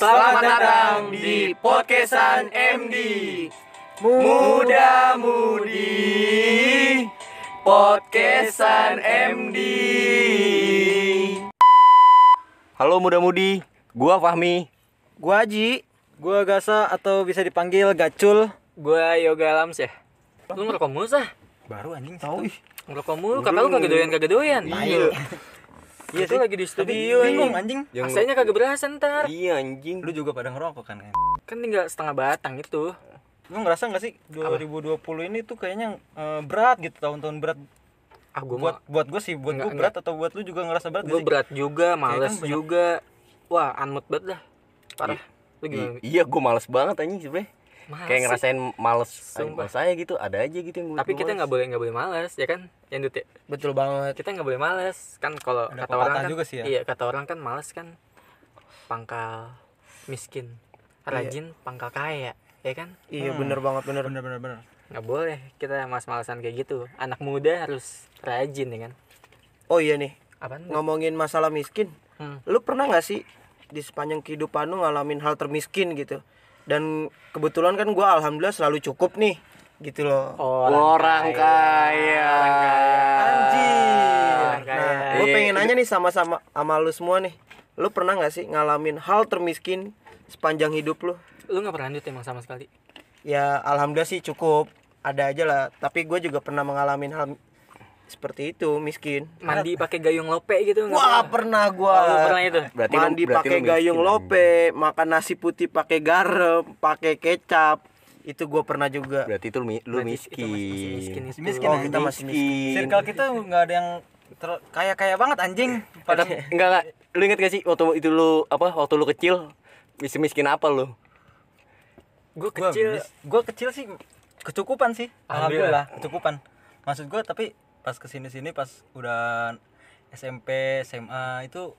Selamat datang di podcastan MD Muda Mudi Podcastan MD Halo muda-mudi, gua Fahmi. Gua Aji, gua Gasa atau bisa dipanggil Gacul. Gua Yoga Lams ya Lu ngerokok mulu sah? Baru anjing tahu ih. Ngerokok mulu, kata lu kagak doyan kagak doyan Iya. Iya Itu lagi di studio Bingung ini anjing. Yang kagak berasa ntar Iya anjing. Lu juga pada ngerokok kan? Kan tinggal setengah batang itu Lu ngerasa gak sih 2020 ini tuh kayaknya eh, berat gitu tahun-tahun berat Ah gua buat buat gue sih buat gue berat atau buat lu juga ngerasa berat Gue sih? berat juga, males banyak- juga Wah unmood banget dah Parah Lu gimana? I- iya, gua males banget anjing sebenernya. Males Kayak ngerasain males, Sumpah. males saya gitu. Ada aja gitu yang gua Tapi kita nggak boleh nggak boleh males ya kan yang ya Betul banget. kita nggak boleh males kan kalau kata orang kan juga sih ya. iya kata orang kan males kan pangkal miskin rajin pangkal kaya ya kan Iya bener banget bener. Bener bener bener. nggak boleh kita mas-malesan kayak gitu anak muda harus rajin ya kan Oh iya nih apaan ngomongin masalah miskin. Hmm. Lu pernah nggak sih di sepanjang kehidupan lu ngalamin hal termiskin gitu? Dan kebetulan kan gua alhamdulillah selalu cukup nih gitu loh. Orang kaya. orang kaya kaya. Nah, gue Iya. pengen nanya nih sama-sama sama lu semua nih. Lu pernah nggak sih ngalamin hal termiskin sepanjang hidup lu? lu nggak pernah lanjut emang sama sekali Ya alhamdulillah sih cukup. Ada aja lah. Tapi gue juga pernah mengalami hal seperti itu miskin. mandi pakai gayung lope gitu nggak Wah pernah? pernah gua. Oh, lu pernah itu Berarti mandi pakai miskin, gayung lope, makan nasi putih pakai garam, pakai kecap. Itu gua pernah juga. Berarti itu lu Berarti itu miskin. masih- masih miskin itu. Miskin Oh, kita masih miskin. Circle kita nggak ada yang ter- kaya-kaya banget anjing. Pada Enggak enggak. Lu inget gak sih waktu itu lu apa waktu lu kecil miskin miskin apa lu? gue gua kecil mis- gua kecil sih kecukupan sih. Alhamdulillah. Alhamdulillah, kecukupan. Maksud gua tapi pas ke sini sini pas udah SMP, SMA itu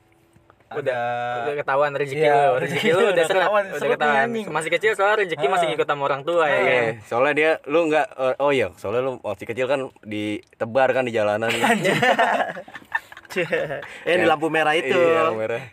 udah ada udah ketahuan rezeki Iya, lu rezeki lu udah seret ketahuan, udah ketahuan masih kecil soalnya rezeki masih Ah. ngikut sama orang tua ya kan Eh, soalnya dia lu enggak oh iya, soalnya lu waktu kecil kan ditebar kan di jalanan. eh di lampu merah itu. Iya, lampu merah.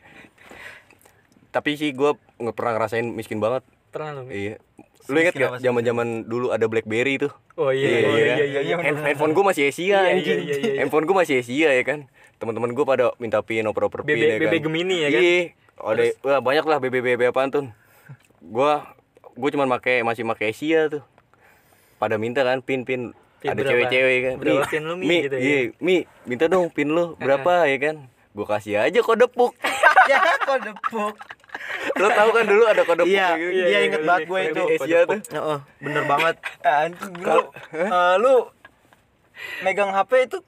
Tapi sih gua nggak pernah ngerasain miskin banget. pernah lu Iya. Lu inget gak apa sih? zaman-zaman dulu ada BlackBerry tuh? oh iya iya iya iya, iya. Hand- handphone gua masih Asia Iya, iya, anjing. iya, iya, iya. Handphone gua masih Asia ya kan. Teman-teman gua pada minta pin oper-oper pin BB ya kan. BB Gemini ya kan Iya. Ada wah, banyak lah BB BB apaan tuh. Gua gua cuma pakai masih pakai Asia tuh. Pada minta kan pin pin Pin ada cewek-cewek kan. Berapa Mi, pin lu, Mi, Mi, gitu ya? Iya, Mi, minta dong pin lu berapa ya kan. Gua kasih aja kode puk. ya kok depuk. Lo tahu kan dulu ada kode Iya, gitu. iya, iya, inget iya, banget iya, gue iya, itu. Asia tuh. Heeh, bener banget. Ah, anjing lu eh, lu megang HP itu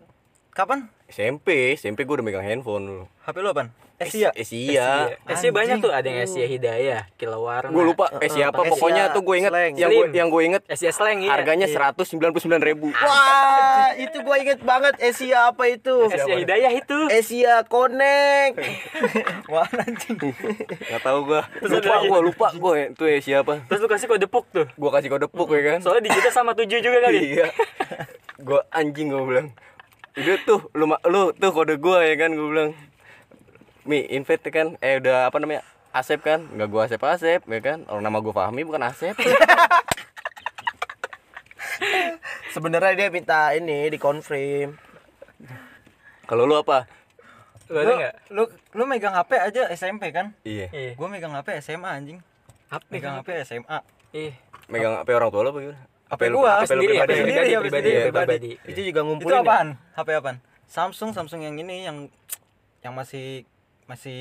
kapan? SMP, SMP gua udah megang handphone dulu. HP lu apaan? Asia. Asia. Asia banyak tuh ada yang Asia Hidayah Kilauarna Gue lupa Asia apa Asia pokoknya tuh gue inget Slang. yang gue yang gue inget Asia Slang iya harganya seratus sembilan puluh sembilan ribu. Wah, itu gue inget banget Asia apa itu? Asia Hidayah itu Asia Connect. Wah anjing. Gak tau gue. Lupa gue lupa gue itu Asia apa. terus lu kasih kode puk tuh Gue kasih kode puk ya kan. soalnya digitnya sama tujuh juga kali Iya. Gue anjing gue bilang. Udah tuh lu lu tuh kode gue ya kan gue bilang. Mi invite kan eh udah apa namanya Asep kan nggak gue Asep Asep ya kan orang nama gue Fahmi bukan Asep Sebenarnya dia minta ini di confirm. kalau lu apa lu ada Lu, nggak lu lu megang HP aja SMP kan? iya iya Gua megang HP SMA anjing. apa Megang HP SMA. iya megang HP orang tua lu apa gimana HP gua, HP sendiri HP HP sendiri, pribadi HP pribadi sendiri, pribadi Itu juga Itu ngumpulin. ya? apaan? HP apaan? Samsung, Samsung yang ini yang yang masih masih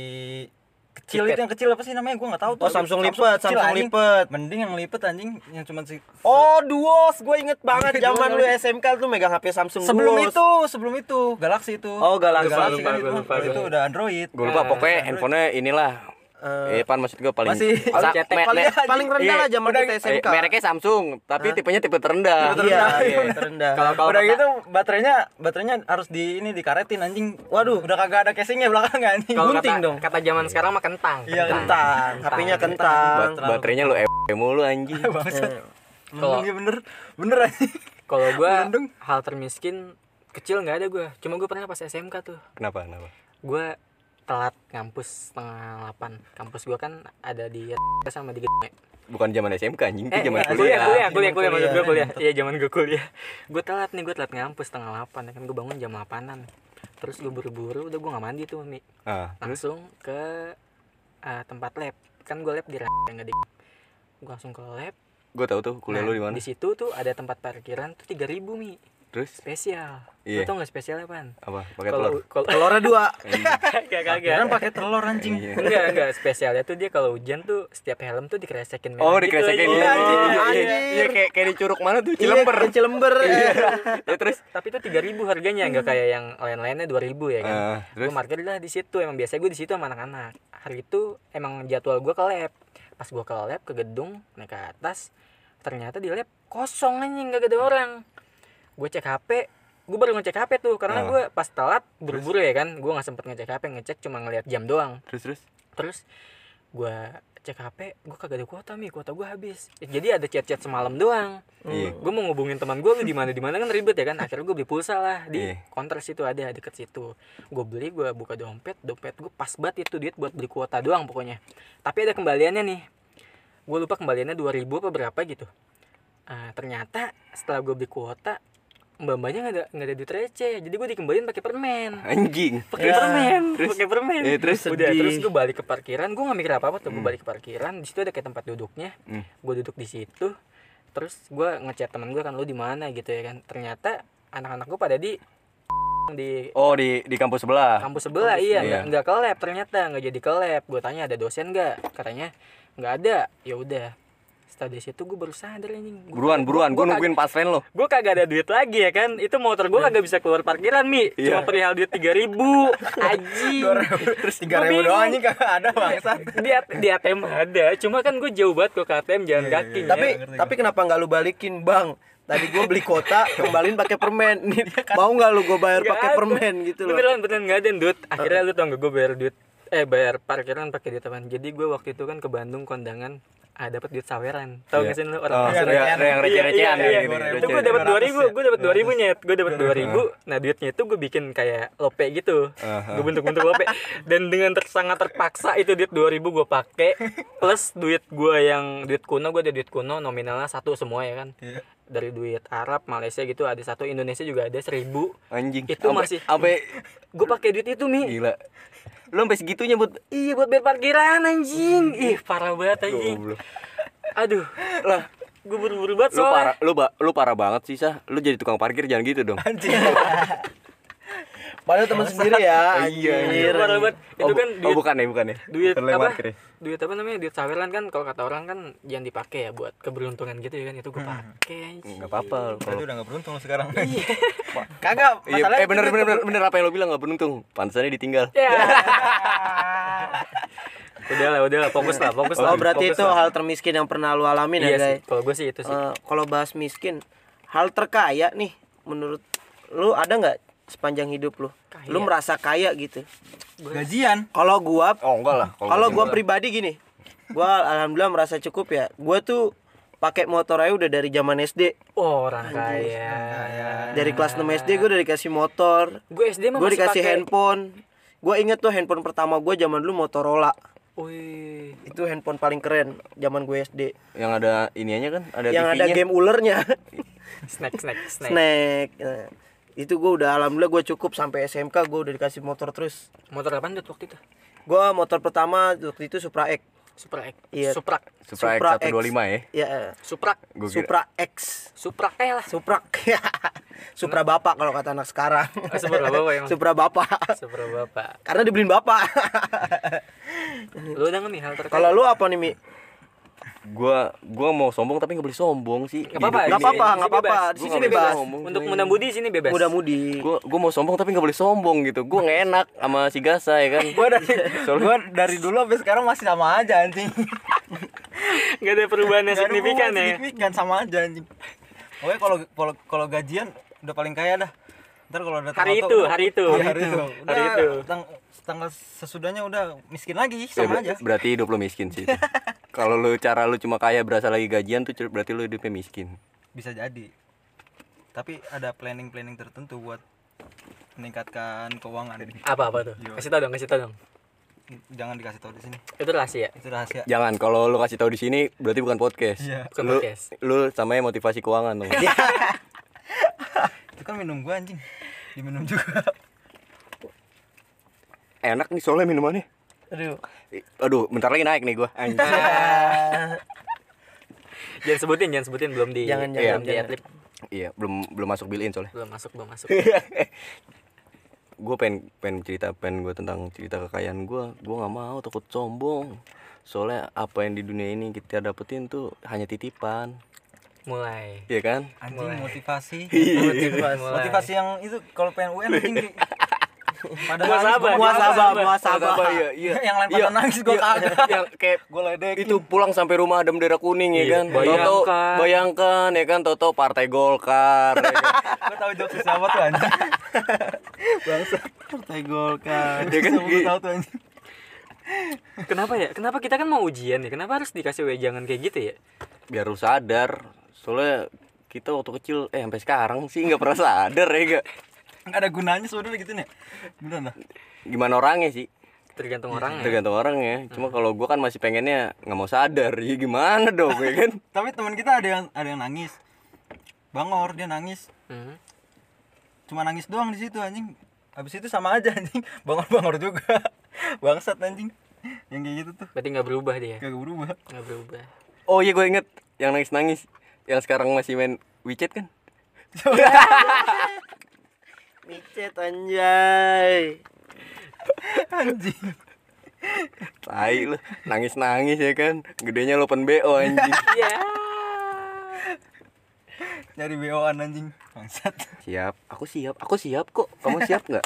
kecil Keypad. itu yang kecil apa sih namanya? Gua nggak tahu tuh. Oh, Samsung lipet, kecil, Samsung lipet. Mending yang lipet anjing yang cuma si Oh, Duos. Gue inget banget zaman lu SMK tuh megang HP Samsung sebelum Duos. itu, sebelum itu Galaxy itu. Oh, Galaxy. Galaxy kan Lupa, itu. lupa, itu lupa. udah Android. gue lupa pokoknya handphonenya inilah Eh, Eh, pan maksud gue paling Masih- Sa- cetek. me- paling, me- paling rendah iya, lah zaman udah- kita eh, SMK. mereknya Samsung, tapi tipenya tipe terendah. Iya, iya, terendah. kalau kalau udah kata- gitu baterainya baterainya harus di ini dikaretin anjing. Waduh, udah kagak ada casingnya belakang anjing. gunting kata, dong. kata zaman sekarang mah kentang Iya, Kentang, HP-nya kentang. Bat- baterainya lu e mulu anjing. Bangsat. Kalau- Iya bener. Bener anjing. kalau gua hal termiskin kecil nggak ada gua cuma gua pernah pas SMK tuh Kenapa? Kenapa? gua telat ngampus setengah delapan kampus gua kan ada di sama di Gede. bukan zaman SMK anjing itu Eh, zaman kuliah, kuliah kuliah, kuliah, kuliah, maksud gue kuliah. kuliah. Iya, zaman gue kuliah. Gue telat nih, gue telat ngampus setengah delapan. ya Kan gue bangun jam delapanan. Terus gue buru-buru, udah gue nggak mandi tuh, Mi. ah terus Langsung ke eh, tempat lab. Kan gue lab di yang nggak di. Gue langsung ke lab. gue tahu tuh kuliah Nah, lu di mana Di situ tuh ada tempat parkiran tuh 3000 Mi. Terus? Spesial. Iya. Lu tau nggak spesial apaan? apa? Pakai telur? Kalau kalau telurnya dua. Kagak kagak. Kan pakai telur anjing. Iya. Enggak, enggak spesialnya tuh dia kalau hujan tuh setiap helm tuh dikresekin merah oh gitu dikresekin. aja. iya Iya, iya. Iya iya kayak kayak di curug mana tuh? Iya, cilember. ke Cilember. Ya terus? Tapi itu 3000 harganya nggak kayak yang lain-lainnya 2000 ya kan? Ah, terus? Gue parkir lah di situ. Emang biasanya gue di situ sama anak-anak. Hari itu emang jadwal gue ke lab. Pas gue ke lab ke gedung naik ke atas ternyata di lab kosong anjing. Gak ada orang gue cek hp gue baru ngecek hp tuh karena Ah. gue pas telat buru-buru ya kan gue nggak sempet ngecek hp ngecek cuma ngeliat jam doang. Terus terus? Terus gue cek hp gue kagak ada kuota nih kuota gue habis. Jadi ada chat-chat semalam doang. Iya. gue mau ngubungin teman gue lu di mana di mana kan ribet ya kan. Akhirnya gue beli pulsa lah di Iya. counter situ ada deket situ. Gue beli gue buka dompet dompet gue pas banget itu duit buat beli kuota doang pokoknya. Tapi ada kembaliannya nih. Gue lupa kembaliannya 2000 apa berapa gitu. Ah, ternyata setelah gue beli kuota mbak mbaknya nggak ada nggak ada duit receh. Jadi gue dikembaliin pakai permen. Anjing. Pakai permen pakai permen. Eh, terus? Udah sedih. terus gue balik ke parkiran. Gue nggak mikir apa apa tuh gue balik ke parkiran. Di situ ada kayak tempat duduknya. Hmm. gue duduk di situ. Terus gue ngechat teman gue kan lu di mana? Gitu ya kan. Ternyata anak-anak gue pada di di oh di di kampus sebelah? Kampus sebelah iya. sebelah. nggak nggak ke lab ternyata nggak jadi ke lab. Gue tanya ada dosen nggak? Katanya nggak ada. Ya udah setelah dari situ gue baru sadar anjing. Gua- buruan buruan gue gua nungguin pas tren lo. gue kagak ada duit lagi ya kan? Itu motor gue kagak bisa keluar parkiran mi. Cuma Iya. perihal duit tiga ribu. Aji Terus 3000 bingung. doang anjing. Kagak ada bangsat. di, di ATM ada. Cuma kan gue jauh banget ke ATM jalan kaki tapi ya. tapi kenapa nggak lu balikin bang? Tadi gue beli kota kembaliin pakai permen. Nih, mau nggak lu gue bayar pakai permen gitu loh? Beneran beneran nggak ada duit. Akhirnya lu tau gak gue bayar duit eh bayar parkiran pakai duit apaan jadi gue waktu itu kan ke Bandung kondangan ah dapat duit saweran. Tau Iya. gak sih lu oh, orang iya, yang receh-recehan iya, iya, gitu, iya. itu gue dapat dua 200 ribu gue dapat dua ribu nyet gue dapat dua ribu. Nah duitnya itu gue bikin kayak lope gitu. Gue bentuk-bentuk lope. Dan dengan ter, sangat terpaksa itu duit dua ribu gue pakai plus duit gue yang duit kuno gue ada duit kuno nominalnya satu semua ya kan? Dari duit Arab Malaysia gitu ada satu Indonesia juga ada seribu. Anjing. Itu masih- sampai gue pakai duit itu mi. Gila lu sampai segitunya buat iya buat bayar parkiran anjing. Ih parah banget anjing. Aduh lah gue buru-buru banget lu soalnya. parah lu ba- lu parah banget sih sah. Lu jadi tukang parkir jangan gitu dong padahal teman sendiri ya Iya, anjir. parah banget itu oh, kan oh duit bukan ya bukan ya? duit apa? duit apa namanya? Duit saweran kan kalau kata orang kan jangan dipakai ya buat keberuntungan gitu ya kan. Itu gue pakai anjing nggak apa-apa. Kalau udah enggak beruntung sekarang. kagak Iya, masalahnya eh bener bener bener, bener apa yang lo bilang nggak beruntung. Pantesannya ditinggal. Ya. Udah lah udah lah fokus lah fokus lah. oh berarti fokus itu lah. hal termiskin yang pernah lu alamin iya ya guys kalau gue sih itu sih. Eh, kalau bahas miskin hal terkaya nih menurut lu ada nggak sepanjang hidup lu. Kaya. lu merasa kaya gitu. Gajian. kalau gua oh enggak lah. Kalau gua enggak. pribadi gini gua alhamdulillah merasa cukup ya. Gua tuh pakai motor aja udah dari zaman SD oh, orang kaya. dari kelas 6 SD gua udah dikasih motor. Gue SD mah gua masih dikasih pakai. handphone. Gua inget tuh handphone pertama gua zaman dulu Motorola. Wih, itu handphone paling keren zaman gue SD yang ada iniannya kan? Ada yang ada game ulernya. Snack snack snack. Snack. Nah, itu gue udah alhamdulillah gue cukup sampai SMK gue udah dikasih motor terus. Motor apa waktu itu? Gue motor pertama waktu itu Supra X. Supra X? Iya. Supra Supra, Supra X. 125 ya? Ya Supra. Gua kira- Supra X. Supra kayak lah. Supra Supra bapak kalau kata anak sekarang. Oh, Supra bapak emang. Supra bapak. Supra bapak. Karena dibeliin bapak. Lu udah nih hal terkait? Kalau lu apa nih mi gua gua mau sombong tapi nggak boleh sombong sih Nggak apa-apa, nggak apa-apa Di sini nggak apa-apa bebas. di sini bebas untuk muda mudi sini bebas muda mudi gua gua mau sombong tapi nggak boleh sombong gitu gua nggak enak sama si Gasa ya kan Gua dari gua dari dulu sampai sekarang masih sama aja anjing. nggak ada perubahan yang signifikan ya Signifikan sama aja anjing. Oke kalau kalau kalau gajian udah paling kaya dah. Ntar kalau udah Hari itu, hari itu. Hari itu. Hari Udah, itu. tang- tanggal sesudahnya udah miskin lagi Ya, sama ber- aja. berarti hidup lu miskin sih. kalau lu cara lu cuma kaya berasa lagi gajian tuh berarti lu hidupnya miskin Bisa jadi. Tapi ada planning-planning tertentu buat meningkatkan keuangan. apa apa tuh Yo. kasih tau dong kasih tau dong jangan dikasih tahu di sini Itu rahasia. itu rahasia Jangan kalau lu kasih tahu di sini berarti bukan podcast. Iya. Bukan lu, podcast. Lu samanya motivasi keuangan dong. itu kan minum gua anjing diminum juga Enak nih soalnya minumannya. Aduh. Aduh, bentar lagi naik nih gua. Anjing. Jangan sebutin, jangan sebutin belum di Jangan, belum jangan, di jangan. adlib. iya, belum belum masuk bill in soalnya. belum masuk, belum masuk. gue pengen pengen cerita pengen gue tentang cerita kekayaan gue gue nggak mau takut sombong soalnya apa yang di dunia ini kita dapetin tuh hanya titipan Mulai. Iya kan anjing Mulai. motivasi Mulai. motivasi yang itu kalau pengen UN anjing di- pada Muasabah, Muasabah, gua- muasabah. Iya iya yang lain pada nangis gua iya, kagak yang kayak gua ledekin itu pulang sampai rumah ada bendera kuning ya Iya, kan Toto bayangkan. bayangkan ya kan Toto partai Golkar ya kan? gua tahu jokes siapa tuh anjing bangsa Partai Golkar. Ya kan? Gua tahu tuh anjing Kenapa ya? Kenapa kita kan mau ujian ya? Kenapa harus dikasih wejangan kayak gitu ya? biar lu sadar soalnya kita waktu kecil eh sampai sekarang sih nggak pernah sadar ya gak nggak ada gunanya sebenarnya gitu nih. Bener lah. Gimana orangnya sih? Tergantung orang ya. tergantung orang ya cuma kalau gua kan masih pengennya nggak mau sadar. Ya gimana dong ya kan? Tapi teman kita ada yang ada yang nangis. Bangor dia nangis. Hmm. cuma nangis doang di situ anjing. Habis itu sama aja anjing. Bangor bangor juga. Bangsat anjing. Yang kayak gitu tuh. Berarti nggak berubah dia. gak berubah. Nggak berubah. oh iya gue inget yang nangis nangis yang sekarang masih main WeChat kan Micet anjay. anjing. Tai lu nangis nangis ya kan? Gedenya lu open bo anjing. Iya. nyari BO-an anjing. Bangsat. Siap. Aku siap. Aku siap kok. Kamu siap nggak?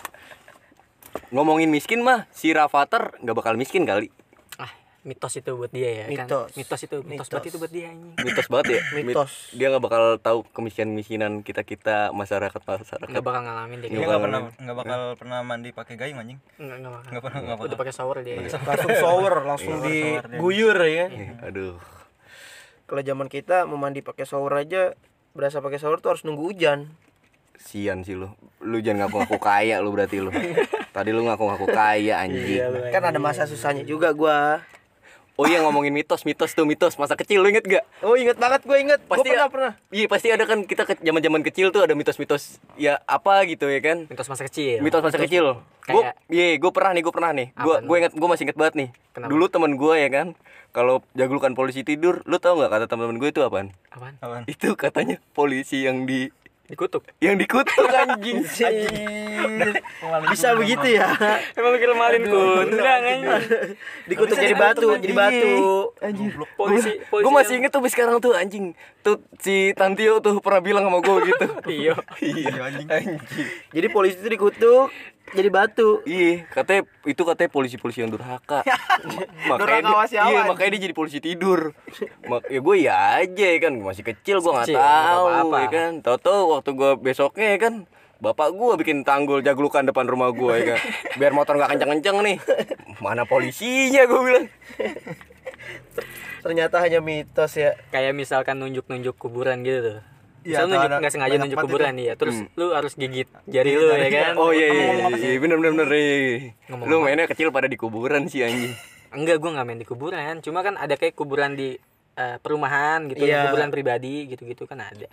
Ngomongin miskin mah si Rafathar nggak bakal miskin kali. Ah, mitos itu buat dia ya Mitos. kan. Mitos itu, mitos, Mitos. banget itu buat dia anjing. mitos banget ya Mi- Mitos. dia nggak bakal tahu kemiskinan miskinan kita kita masyarakat masyarakat Nggak bakal ngalamin dia Nggak bakal pernah nggak bakal pernah mandi pakai gayung anjing Nggak, nggak bakal. nggak pernah Udah pernah pakai shower dia. Langsung shower, langsung shower dia. diguyur ya. Eh, aduh Kalau zaman kita mau mandi pakai shower aja berasa pakai shower tuh harus nunggu hujan. sian sih lu lu jangan ngaku-ngaku kaya lu berarti lu tadi lu ngaku-ngaku kaya anjing Kan ada masa susahnya juga gua. Oh iya ngomongin mitos mitos tuh mitos masa kecil lu inget gak Oh inget banget gue inget. Gue Pasti pernah ya. pernah. Iya pasti ada kan kita ke zaman zaman kecil tuh ada mitos-mitos ya apa gitu ya kan Mitos masa kecil. mitos masa kecil gue Kayak- iya gue pernah nih gue pernah nih gue gue inget gue masih inget banget nih Kenapa? dulu teman gue ya kan kalau jaglukan polisi tidur lu tau nggak kata teman-teman gue itu apaan Apaan? Apaan? itu katanya polisi yang di Dikutuk. yang dikutuk anjing Bisa begitu ya. Emang kira malin kundang anjing. Dikutuk jadi batu, jadi batu. anjing Polisi, polisi. gue masih inget tuh sekarang tuh anjing tuh si Tantio tuh pernah bilang sama gue gitu Iya. iya anjing. anjing Jadi polisi itu dikutuk jadi batu. Iya, katanya itu katanya polisi-polisi yang durhaka. Durhaka dia, sama siapa, iya, makanya dia jadi polisi tidur. Mak ya gue ya aja ya kan, masih kecil gue nggak tahu apa-apa. ya kan. Tahu-tahu waktu gue besoknya ya kan, bapak gue bikin tanggul jaglukan depan rumah gue ya kan. Biar motor nggak kenceng-kenceng nih. Mana polisinya gue bilang. Ternyata hanya mitos ya. Kayak misalkan nunjuk-nunjuk kuburan gitu tuh. Iya, Misal tuh nunjuk nggak sengaja nunjuk kuburan iya, terus Hmm. lu harus gigit jari lu ya kan. Oh iya iya iya, sih? iya bener bener bener. iya. Ngomong Lu mainnya kecil pada di kuburan sih anjing. Enggak, gua nggak main di kuburan. Cuma kan ada kayak kuburan di eh, perumahan gitu, Iya. kuburan pribadi gitu-gitu kan ada.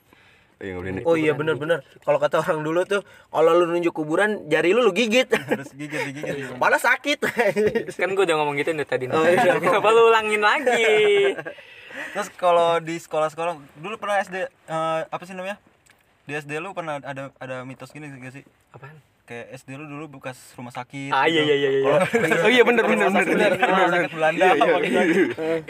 Oh, iya, nggak boleh nih. Oh iya bener-bener. Kalau kata orang dulu tuh, kalau lu nunjuk kuburan, jari lu lu gigit. harus gigit digigit Malah sakit. Kan gua udah ngomong gitu nih tadi. Oh, iya. Kenapa lu ulangin lagi? terus kalau di sekolah-sekolah dulu pernah SD eh, apa sih namanya di SD lu pernah ada ada mitos gini gak sih Apaan? Kayak SD lu dulu bekas rumah sakit Ah iya gitu. iya iya. iya. Oh iya bener bener bener. bener, bener, rumah bener. sakit Belanda Iya, iya, apa iya.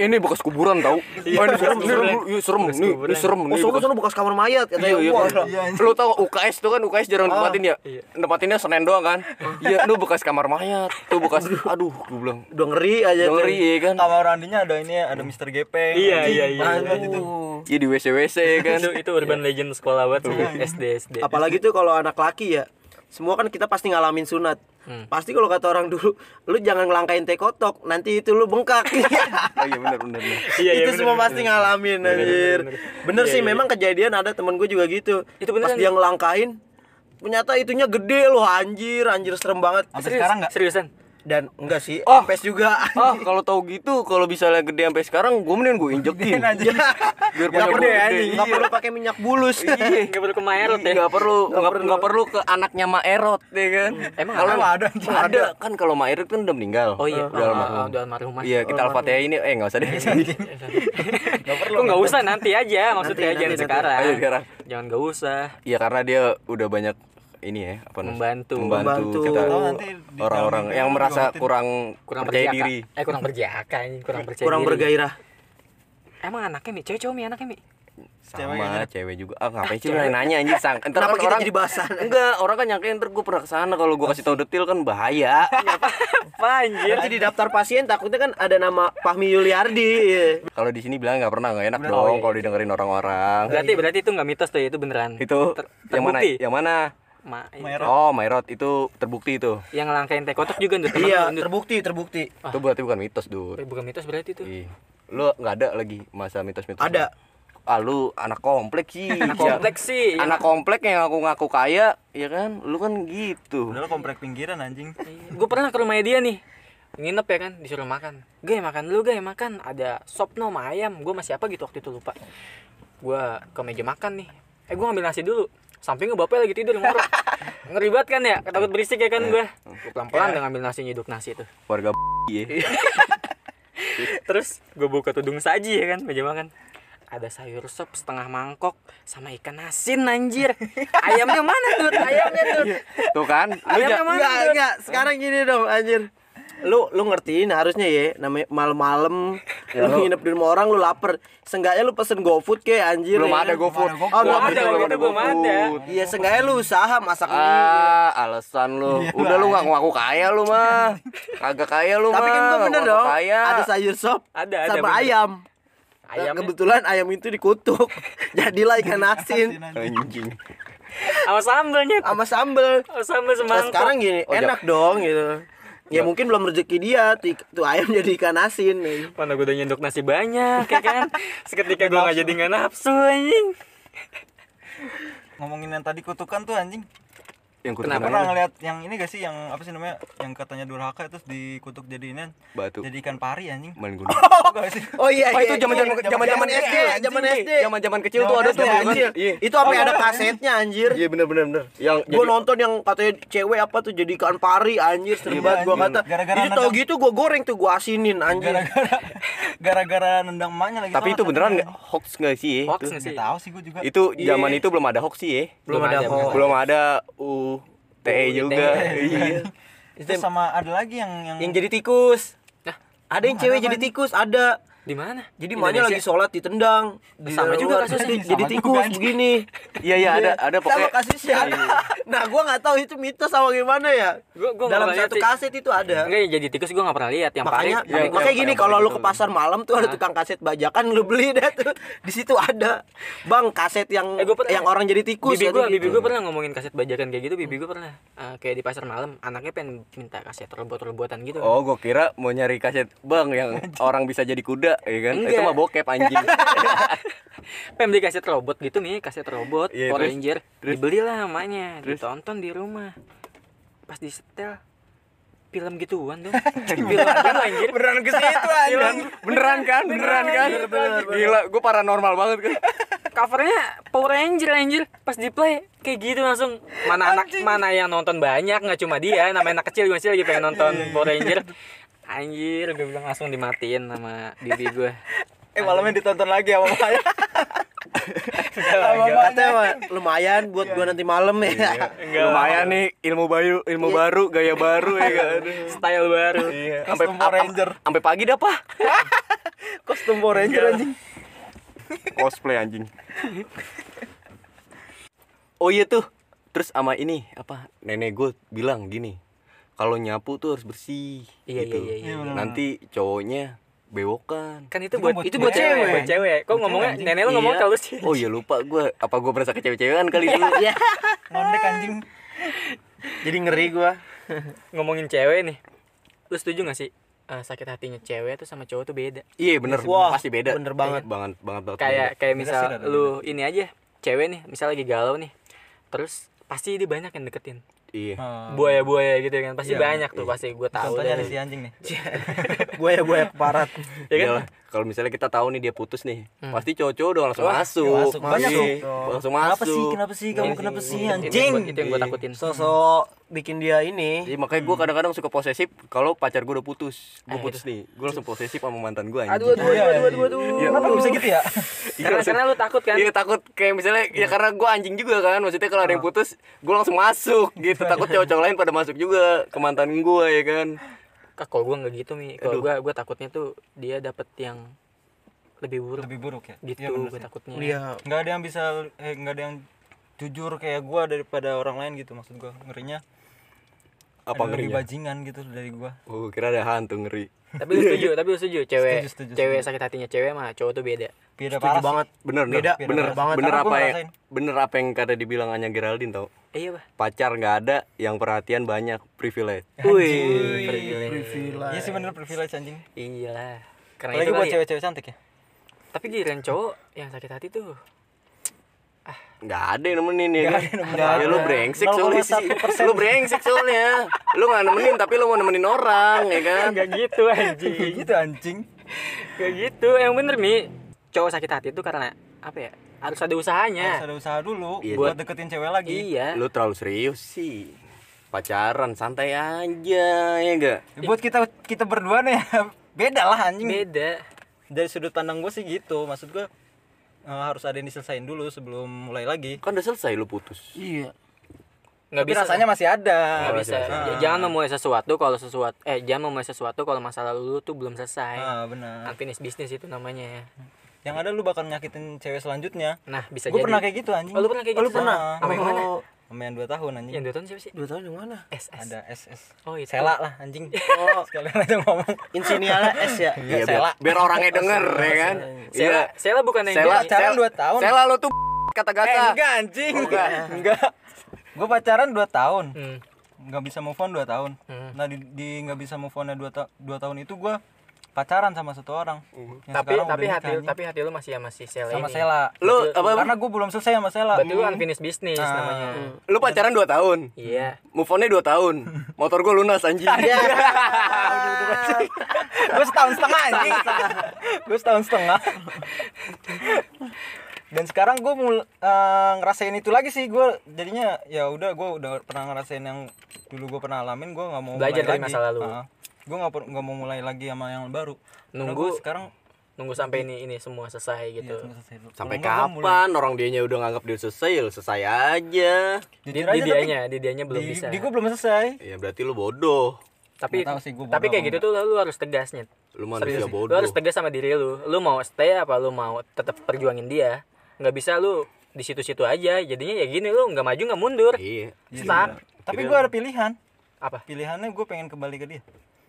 Ini bekas kuburan tau. Oh, ini serem, serem, iya, serem, Bekas nih, kuburan. ini serem, Oh, nih, sono bekas- sono bekas kamar mayat katanya. Iya, iya, iya. Lu tau UKS tuh kan UKS jarang nempatin ya? Iya. Nempatinnya Senin doang kan? Iya, lu bekas kamar mayat. Tuh bekas aduh, gue bilang. Udah ngeri aja Udah ngeri ya kan? kamar mandinya ada ini ada Mister Gepeng Iya, iya, iya. Iya di WC WC ya kan? itu itu urban legend sekolah banget SD SD. Apalagi tuh kalau anak laki ya. Semua kan kita pasti ngalamin sunat. Hmm. Pasti kalau kata orang dulu, lu jangan ngelangkain teh kotok, nanti itu lu bengkak. Oh iya benar benar. Iya, iya, itu bener, semua bener, pasti bener. ngalamin Bener, anjir. bener, Bener, bener. Iya, sih iya. memang kejadian ada temen gue juga gitu. Itu Pas beneran. dia ngelangkain ternyata itunya gede loh anjir, anjir serem banget. sampai sekarang nggak Seriusan? Dan enggak sih Oh. Ampes juga Ah, kalau tahu gitu, kalau misalnya gede sampai sekarang, gue mending gue injekin. Biar Nggak punya perlu gue ya, gede. nggak perlu pakai minyak bulus Iya. nggak perlu ke Maerot ya Nggak perlu, nggak nggak perlu ke anaknya Maerot, ya kan? Emang kalau ada, ada, kan kalau Maerot kan udah meninggal. oh iya udah almarhum. udah almarhum mas Iya, kita al-fatihah ini eh nggak usah deh. Nggak perlu. Nggak usah nanti aja maksudnya jangan. Ayo sekarang. Jangan nggak usah. Iya karena dia udah banyak ini ya, apa? Membantu. membantu Membantu. kita Tahu nanti di orang-orang yang merasa kurang Kurang percaya berjaka. diri. Eh kurang berjaka ini, kurang percaya kurang diri. bergairah Emang anaknya mi, cewek cowok mi anaknya mi. Sama Ceweknya. cewek juga. Ah, ngapain sih lu yang nanya anjing sang. Entar Kenapa kan kita orang jadi bahasan? Enggak, orang kan nyangkain ntar gue pernah ke sana kalau gue kasih tahu detail kan bahaya. Apa anjir? nanti di daftar pasien takutnya kan ada nama Fahmi Yuliardi Iya. kalau di sini bilang nggak pernah nggak enak Bener. dong Oh, iya. kalau didengerin orang-orang. Berarti berarti itu nggak mitos tuh, itu beneran. Itu Ter- yang mana? terbukti. Yang mana? Ma, Maerot. Oh, Mairot itu terbukti itu. yang ngelangkain teh kotok juga teman iya lu, Ndut. terbukti terbukti Itu berarti bukan mitos, Dur. Eh, Bukan mitos berarti itu. Ih, lu nggak ada lagi masa mitos-mitos? ada Ah, lu anak komplek sih. Anak kompleks sih. yang- Anak komplek yang aku ngaku kaya, ya kan? Lu kan gitu. Udah komplek pinggiran anjing. gue pernah ke rumahnya dia nih nginep ya kan disuruh makan gue makan dulu gue makan ada sop no ayam gue masih apa gitu waktu itu lupa gue ke meja makan nih eh gue ngambil nasi dulu sampingnya bapaknya lagi tidur ngorok. Ngeri banget kan ya? Takut berisik ya kan gue gue pelan pelan udah ngambil nasi nyeduk nasi itu Warga ya. terus gue buka tudung saji ya kan meja makan. Ada sayur sop setengah mangkok sama ikan asin anjir. Ayamnya mana tuh ayamnya tuh Tuh kan? Ayamnya mana enggak enggak sekarang gini dong anjir lu lu ngertiin harusnya ya namanya malam-malam Ya, lu nginep di rumah orang lu lapar seenggaknya lu pesen GoFood kayak anjir belum ya ada kan? GoFood. Belum Oh, belum belum ada, waktu itu belum ada. Iya, seenggaknya lu usaha masak. Ah, alasan lu. Iya, Udah lu nggak ngaku kaya lu mah. Kagak kaya lu Tapi mah. kan gua bener dong. Kaya. Ada sayur sop Ada, ada, sama bener. ayam. ayamnya Kebetulan ayam itu dikutuk. Jadilah ikan asin Anjing. sama sambelnya sama sambel. sama sambel Nah, semangkok sekarang gini, Oh, enak dong gitu. Ya mungkin belum rezeki dia tuh, tuh ayam jadi ikan asin nih. Mana gue udah nyendok nasi banyak ya kan Seketika gue gak jadi gak nafsu anjing Ngomongin yang tadi kutukan tuh anjing. Yang Kenapa? kutukan Pernah apa? ngeliat yang ini gak sih yang apa sih namanya yang katanya durhaka terus dikutuk jadiin Batu. jadi ikan pari anjing. Main gunung. Sih? Oh iya, Oh, itu iya, zaman-zaman zaman-zaman SD, SD, zaman SD. Zaman-zaman kecil tuh Zaman ada tuh anjir. Iya. Itu sampai ada kasetnya anjir. Iya bener bener bener. Yang Gue jadi- nonton yang katanya cewek apa tuh jadi ikan pari anjir Iya, banget gua kata. Jadi tau gitu gua goreng tuh gua asinin anjir. Gara-gara nendang emaknya lagi. Tapi itu beneran nggak hoax nggak sih? Hoax itu? nggak sih? Tahu sih gua juga. Itu zaman Iya. itu belum ada hoax sih ya. Belum ada belum hoax. Belum ada UTE juga. Iya. Itu sama ada lagi yang yang Yang jadi tikus. Nah, Ada yang cewek jadi tikus, ada. Di mana? Jadi emaknya lagi sholat ditendang. Di Sama juga kasusnya. Jadi, jadi Sama tikus anjing. begini. Iya iya ada ada Sama pokoknya. kasusnya ada. Nah, gua nggak tahu itu mitos sama gimana ya. Gua- gua nggak Dalam satu kaset itu ada. Enggak ya jadi tikus gue gak pernah lihat yang makanya paling yang- makanya gini kalau lu ke itu. pasar malam tuh ada tukang kaset bajakan lu beli deh tuh di situ ada bang kaset yang Eh, gua pernah- yang orang jadi tikus bibi ada gue gitu. bibi gue pernah ngomongin kaset bajakan kayak gitu bibi gue pernah Eh, kayak di pasar malam anaknya pengen minta kaset robot-robotan gitu Oh, gua kira mau nyari kaset Bang yang orang bisa jadi kuda, ya kan? Enggak. Itu mah bokep anjing. pengen beli kaset robot gitu nih kaset robot Iya, Power terus? Ranger Terus? dibelilah namanya Terus? ditonton di rumah pas di setel film gituan dong film anjir Beneran ke situ anjing. Beneran kan? Beneran kan? Gila, gua paranormal banget kan. covernya Power Ranger anjir pas di play kayak gitu langsung mana anak mana yang nonton banyak nggak cuma dia namanya anak kecil masih lagi pengen nonton Power Ranger anjir gue bilang langsung dimatiin sama bibi gue eh malamnya ditonton lagi sama emaknya. katanya mah lumayan buat gua nanti malam ya Lumayan nih ilmu baru, ilmu baru, gaya baru ya kan. style baru Sampai Custom Power Ranger. Sampai pagi dah, Pak. Kostum Power Ranger anjing. Cosplay anjing. Oh iya tuh. Terus sama ini apa? Nenek gue bilang gini. Kalau nyapu tuh harus bersih. Iya, gitu. iya, iya, iya. bener. Nanti cowoknya bewokan. kan itu Itu buat buat itu buat cewek. cewek buat cewek kok ngomongnya anjing. nenek lu ngomong Iya. kalau sih Oh iya lupa gue. Apa gue berasa ke cewek-cewekan kali dulu? Iya. Ngondek anjing. jadi ngeri gua ngomongin cewek nih lu setuju gak sih eh, sakit hatinya cewek tuh sama cowok tuh beda Iya bener. Wah, Pasti beda. bener banget. Banget banget banget. kayak kayak misal lu ini aja cewek nih misal lagi galau nih terus pasti dia banyak yang deketin Iya. Oh. buaya-buaya gitu kan pasti Iya, banyak tuh pasti gue tahu Contohnya ada si anjing nih. Buaya buaya keparat. ya kan Iyalah, kalau misalnya kita tahu nih dia putus nih, pasti cowok-cowok udah langsung Wah, masuk. masuk. Banyak Iya, tuh. Langsung Kenapa masuk. sih? Kenapa sih kamu kenapa sih itu- itu yang anjing? gua- itu yang gue Iya. takutin Sosok bikin dia ini. Jadi makanya gue kadang-kadang suka posesif kalau pacar gue udah putus. Gue putus nih, gue langsung posesif sama mantan gue anjing. aduh aduh aduh aduh aduh, aduh. Kenapa bisa gitu ya? karena karena lu takut kan Iya takut kayak misalnya ya karena gue anjing juga kan maksudnya kalau ada yang putus gue langsung masuk gitu takut cowok-cowok lain pada masuk juga ke mantan gue ya kan Kak, kalau gue nggak gitu mi kalau gue gue takutnya tuh dia dapet yang lebih buruk Lebih buruk ya. gitu bener gue takutnya Iya. Nggak ada yang bisa eh nggak ada yang jujur kayak gua daripada orang lain gitu maksud gua. Ngerinya apa ada lebih ngerinya bajingan gitu dari gua. oh kira ada hantu ngeri tapi lu setuju tapi lu setuju cewek Setuju, setuju, cewek sakit hatinya cewek mah cowok tuh beda Beda Setuju parah sih. banget. bener Beda, bener bener beda banget. bener apa yang ngerasain. bener apa yang kata dibilang Anya Geraldine tau eh, iya bah pacar nggak ada yang perhatian banyak privilege wih privilege. Iya sih bener privilege anjing. iyalah karena Apalagi itu buat ya. cewek-cewek cantik ya. tapi giliran cowok yang sakit hati tuh nggak ada yang nemenin ya kan nemenin. ya lu brengsek soalnya sih 0,1%. lu brengsek soalnya lu nggak nemenin tapi lu mau nemenin orang ya kan nggak gitu anjing Kayak gitu anjing. Kayak gitu, yang bener mi cowok sakit hati itu karena apa ya? Harus ada Harus usahanya. ada usaha dulu Iya. buat deketin cewek lagi. Iya. lu terlalu serius sih pacaran santai aja ya enggak Ya, buat kita kita berdua nih beda lah anjing. Beda. Dari sudut pandang gue sih gitu. Maksud gue eh, harus ada yang diselesain dulu sebelum mulai lagi. kan udah selesai lu putus Iya. Nggak Tapi bisa. rasanya masih ada. nggak Oh, bisa. masih Ya, jangan memulai sesuatu kalau sesuatu eh jangan memulai sesuatu kalau masa lalu lu tuh belum selesai. Ah, benar. Unfinished business itu namanya. Yang ada lu bakal nyakitin cewek selanjutnya. Nah, bisa Gue jadi. pernah kayak gitu anjing. Oh, lu pernah kayak Oh, gitu? lu pernah? Sama yang mana? Oh, Sama yang 2 tahun anjing. Yang dua tahun siapa sih? dua tahun yang mana? SS. Ada SS. Oh, itu. Sela lah anjing. Oh, Sekalian aja ngomong. insinyalnya S ya. iya Sela. biar, biar orangnya denger ya kan Sela, iya Sela bukan yang Sela, Pacaran Sela- dua tahun. Sela lu tuh kata Eh, gata enggak anjing. Enggak. Enggak. Gue pacaran 2 tahun. Hmm. Nggak bisa move on 2 tahun. Hmm. Nah, di, di nggak bisa move on 2 ta dua tahun itu gue pacaran sama satu orang. Yang Tapi tapi hati nikah, anjing. tapi hati lu masih sama si Sela sama ini. Sela. Lu apa? Karena gue belum selesai sama Sela. Berarti lu unfinished business Ah. namanya. lu pacaran 2 tahun Iya. move onnya 2 tahun motor gua lunas anjing gue setahun setengah anjing gue setahun setengah dan sekarang gue mul eh, ngerasain itu lagi sih gue jadinya ya udah gue udah pernah ngerasain yang dulu gue pernah alamin gue nggak mau Belajar dari lagi. masa lalu. Gue nggak nggak mau mulai lagi sama yang baru Nunggu sekarang nunggu sampai ini ini semua selesai iya, gitu. tunggu selesai sampai mulai- kapan orang dianya udah nganggap dia selesai ya selesai aja Di, di tapi dianya, di dianya belum di, bisa. di gue belum selesai ya berarti lu bodoh tapi sih, gua tapi bodoh kayak gitu tuh lu harus tegas Nyet. lu manusia sih. Lu bodoh harus tegas sama diri lu. Lu mau stay apa lu mau tetap perjuangin dia? Nggak bisa lu di situ-situ aja. Jadinya ya gini lu nggak maju nggak mundur. iya Stuck. tapi gue ada pilihan Apa? pilihannya gue pengen kembali ke dia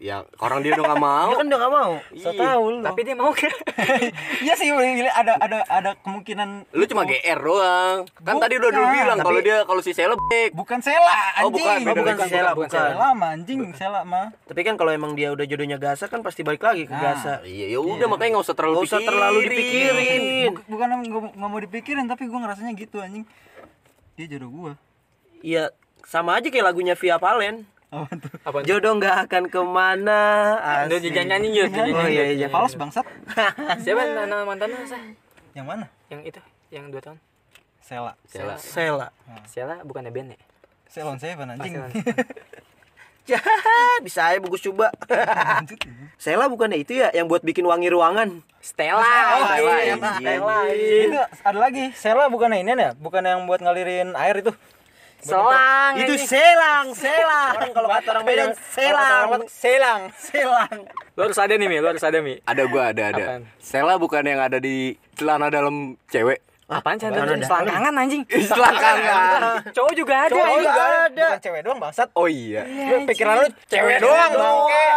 ya orang dia udah gak mau Dia kan udah gak mau. so tau lu Tapi dia mau gak? iya sih ada ada ada kemungkinan lu cuma GR doang kan tadi udah dulu Bukan, bilang kalau dia kalau si Sela bukan Sela Oh, anjing bukan, Oh, bukan Bukan, si Sela, bukan, bukan. Sela mah anjing Sela mah Tapi kan kalau emang dia udah jodohnya Gasa kan pasti balik lagi ke Nah. Gasa. iya ya udah makanya nggak usah terlalu Nggak usah terlalu dipikirin. Buk- bukan nggak mau dipikirin tapi gue ngerasanya gitu anjing dia jodoh gue Iya, sama aja kayak lagunya Via Valen. Apa tuh Apa? Jodoh nggak akan ke mana. Udah jangan nyanyi. Nyanyi. Oh iya iya. Fals bangsat Siapa nama mantan lu sah? yang mana Yang itu, yang dua tahun. Sela Sela Sela. Siala bukan band ya? Selon Seven anjing Selon. Ya, bisa aja bagus coba. Sela bukannya itu ya yang buat bikin wangi ruangan. Stella. Oh, Stella. iya, Stella. itu ada lagi Sela bukan ini ya bukan yang buat ngalirin air itu Selang. itu ini. selang, selang. Orang kalau kata orang Medan selang. Selang Selang. Lu harus ada nih Mi, lu harus ada Mi. ada gua ada ada Apaan? Sela bukan yang ada di celana dalam cewek Apaan Apaan ada? selangkangan anjing. Selangkangan. Cowok juga ada. cowok juga ada bukan cewek doang bangsat oh iya pikiran lu cewek doang bangke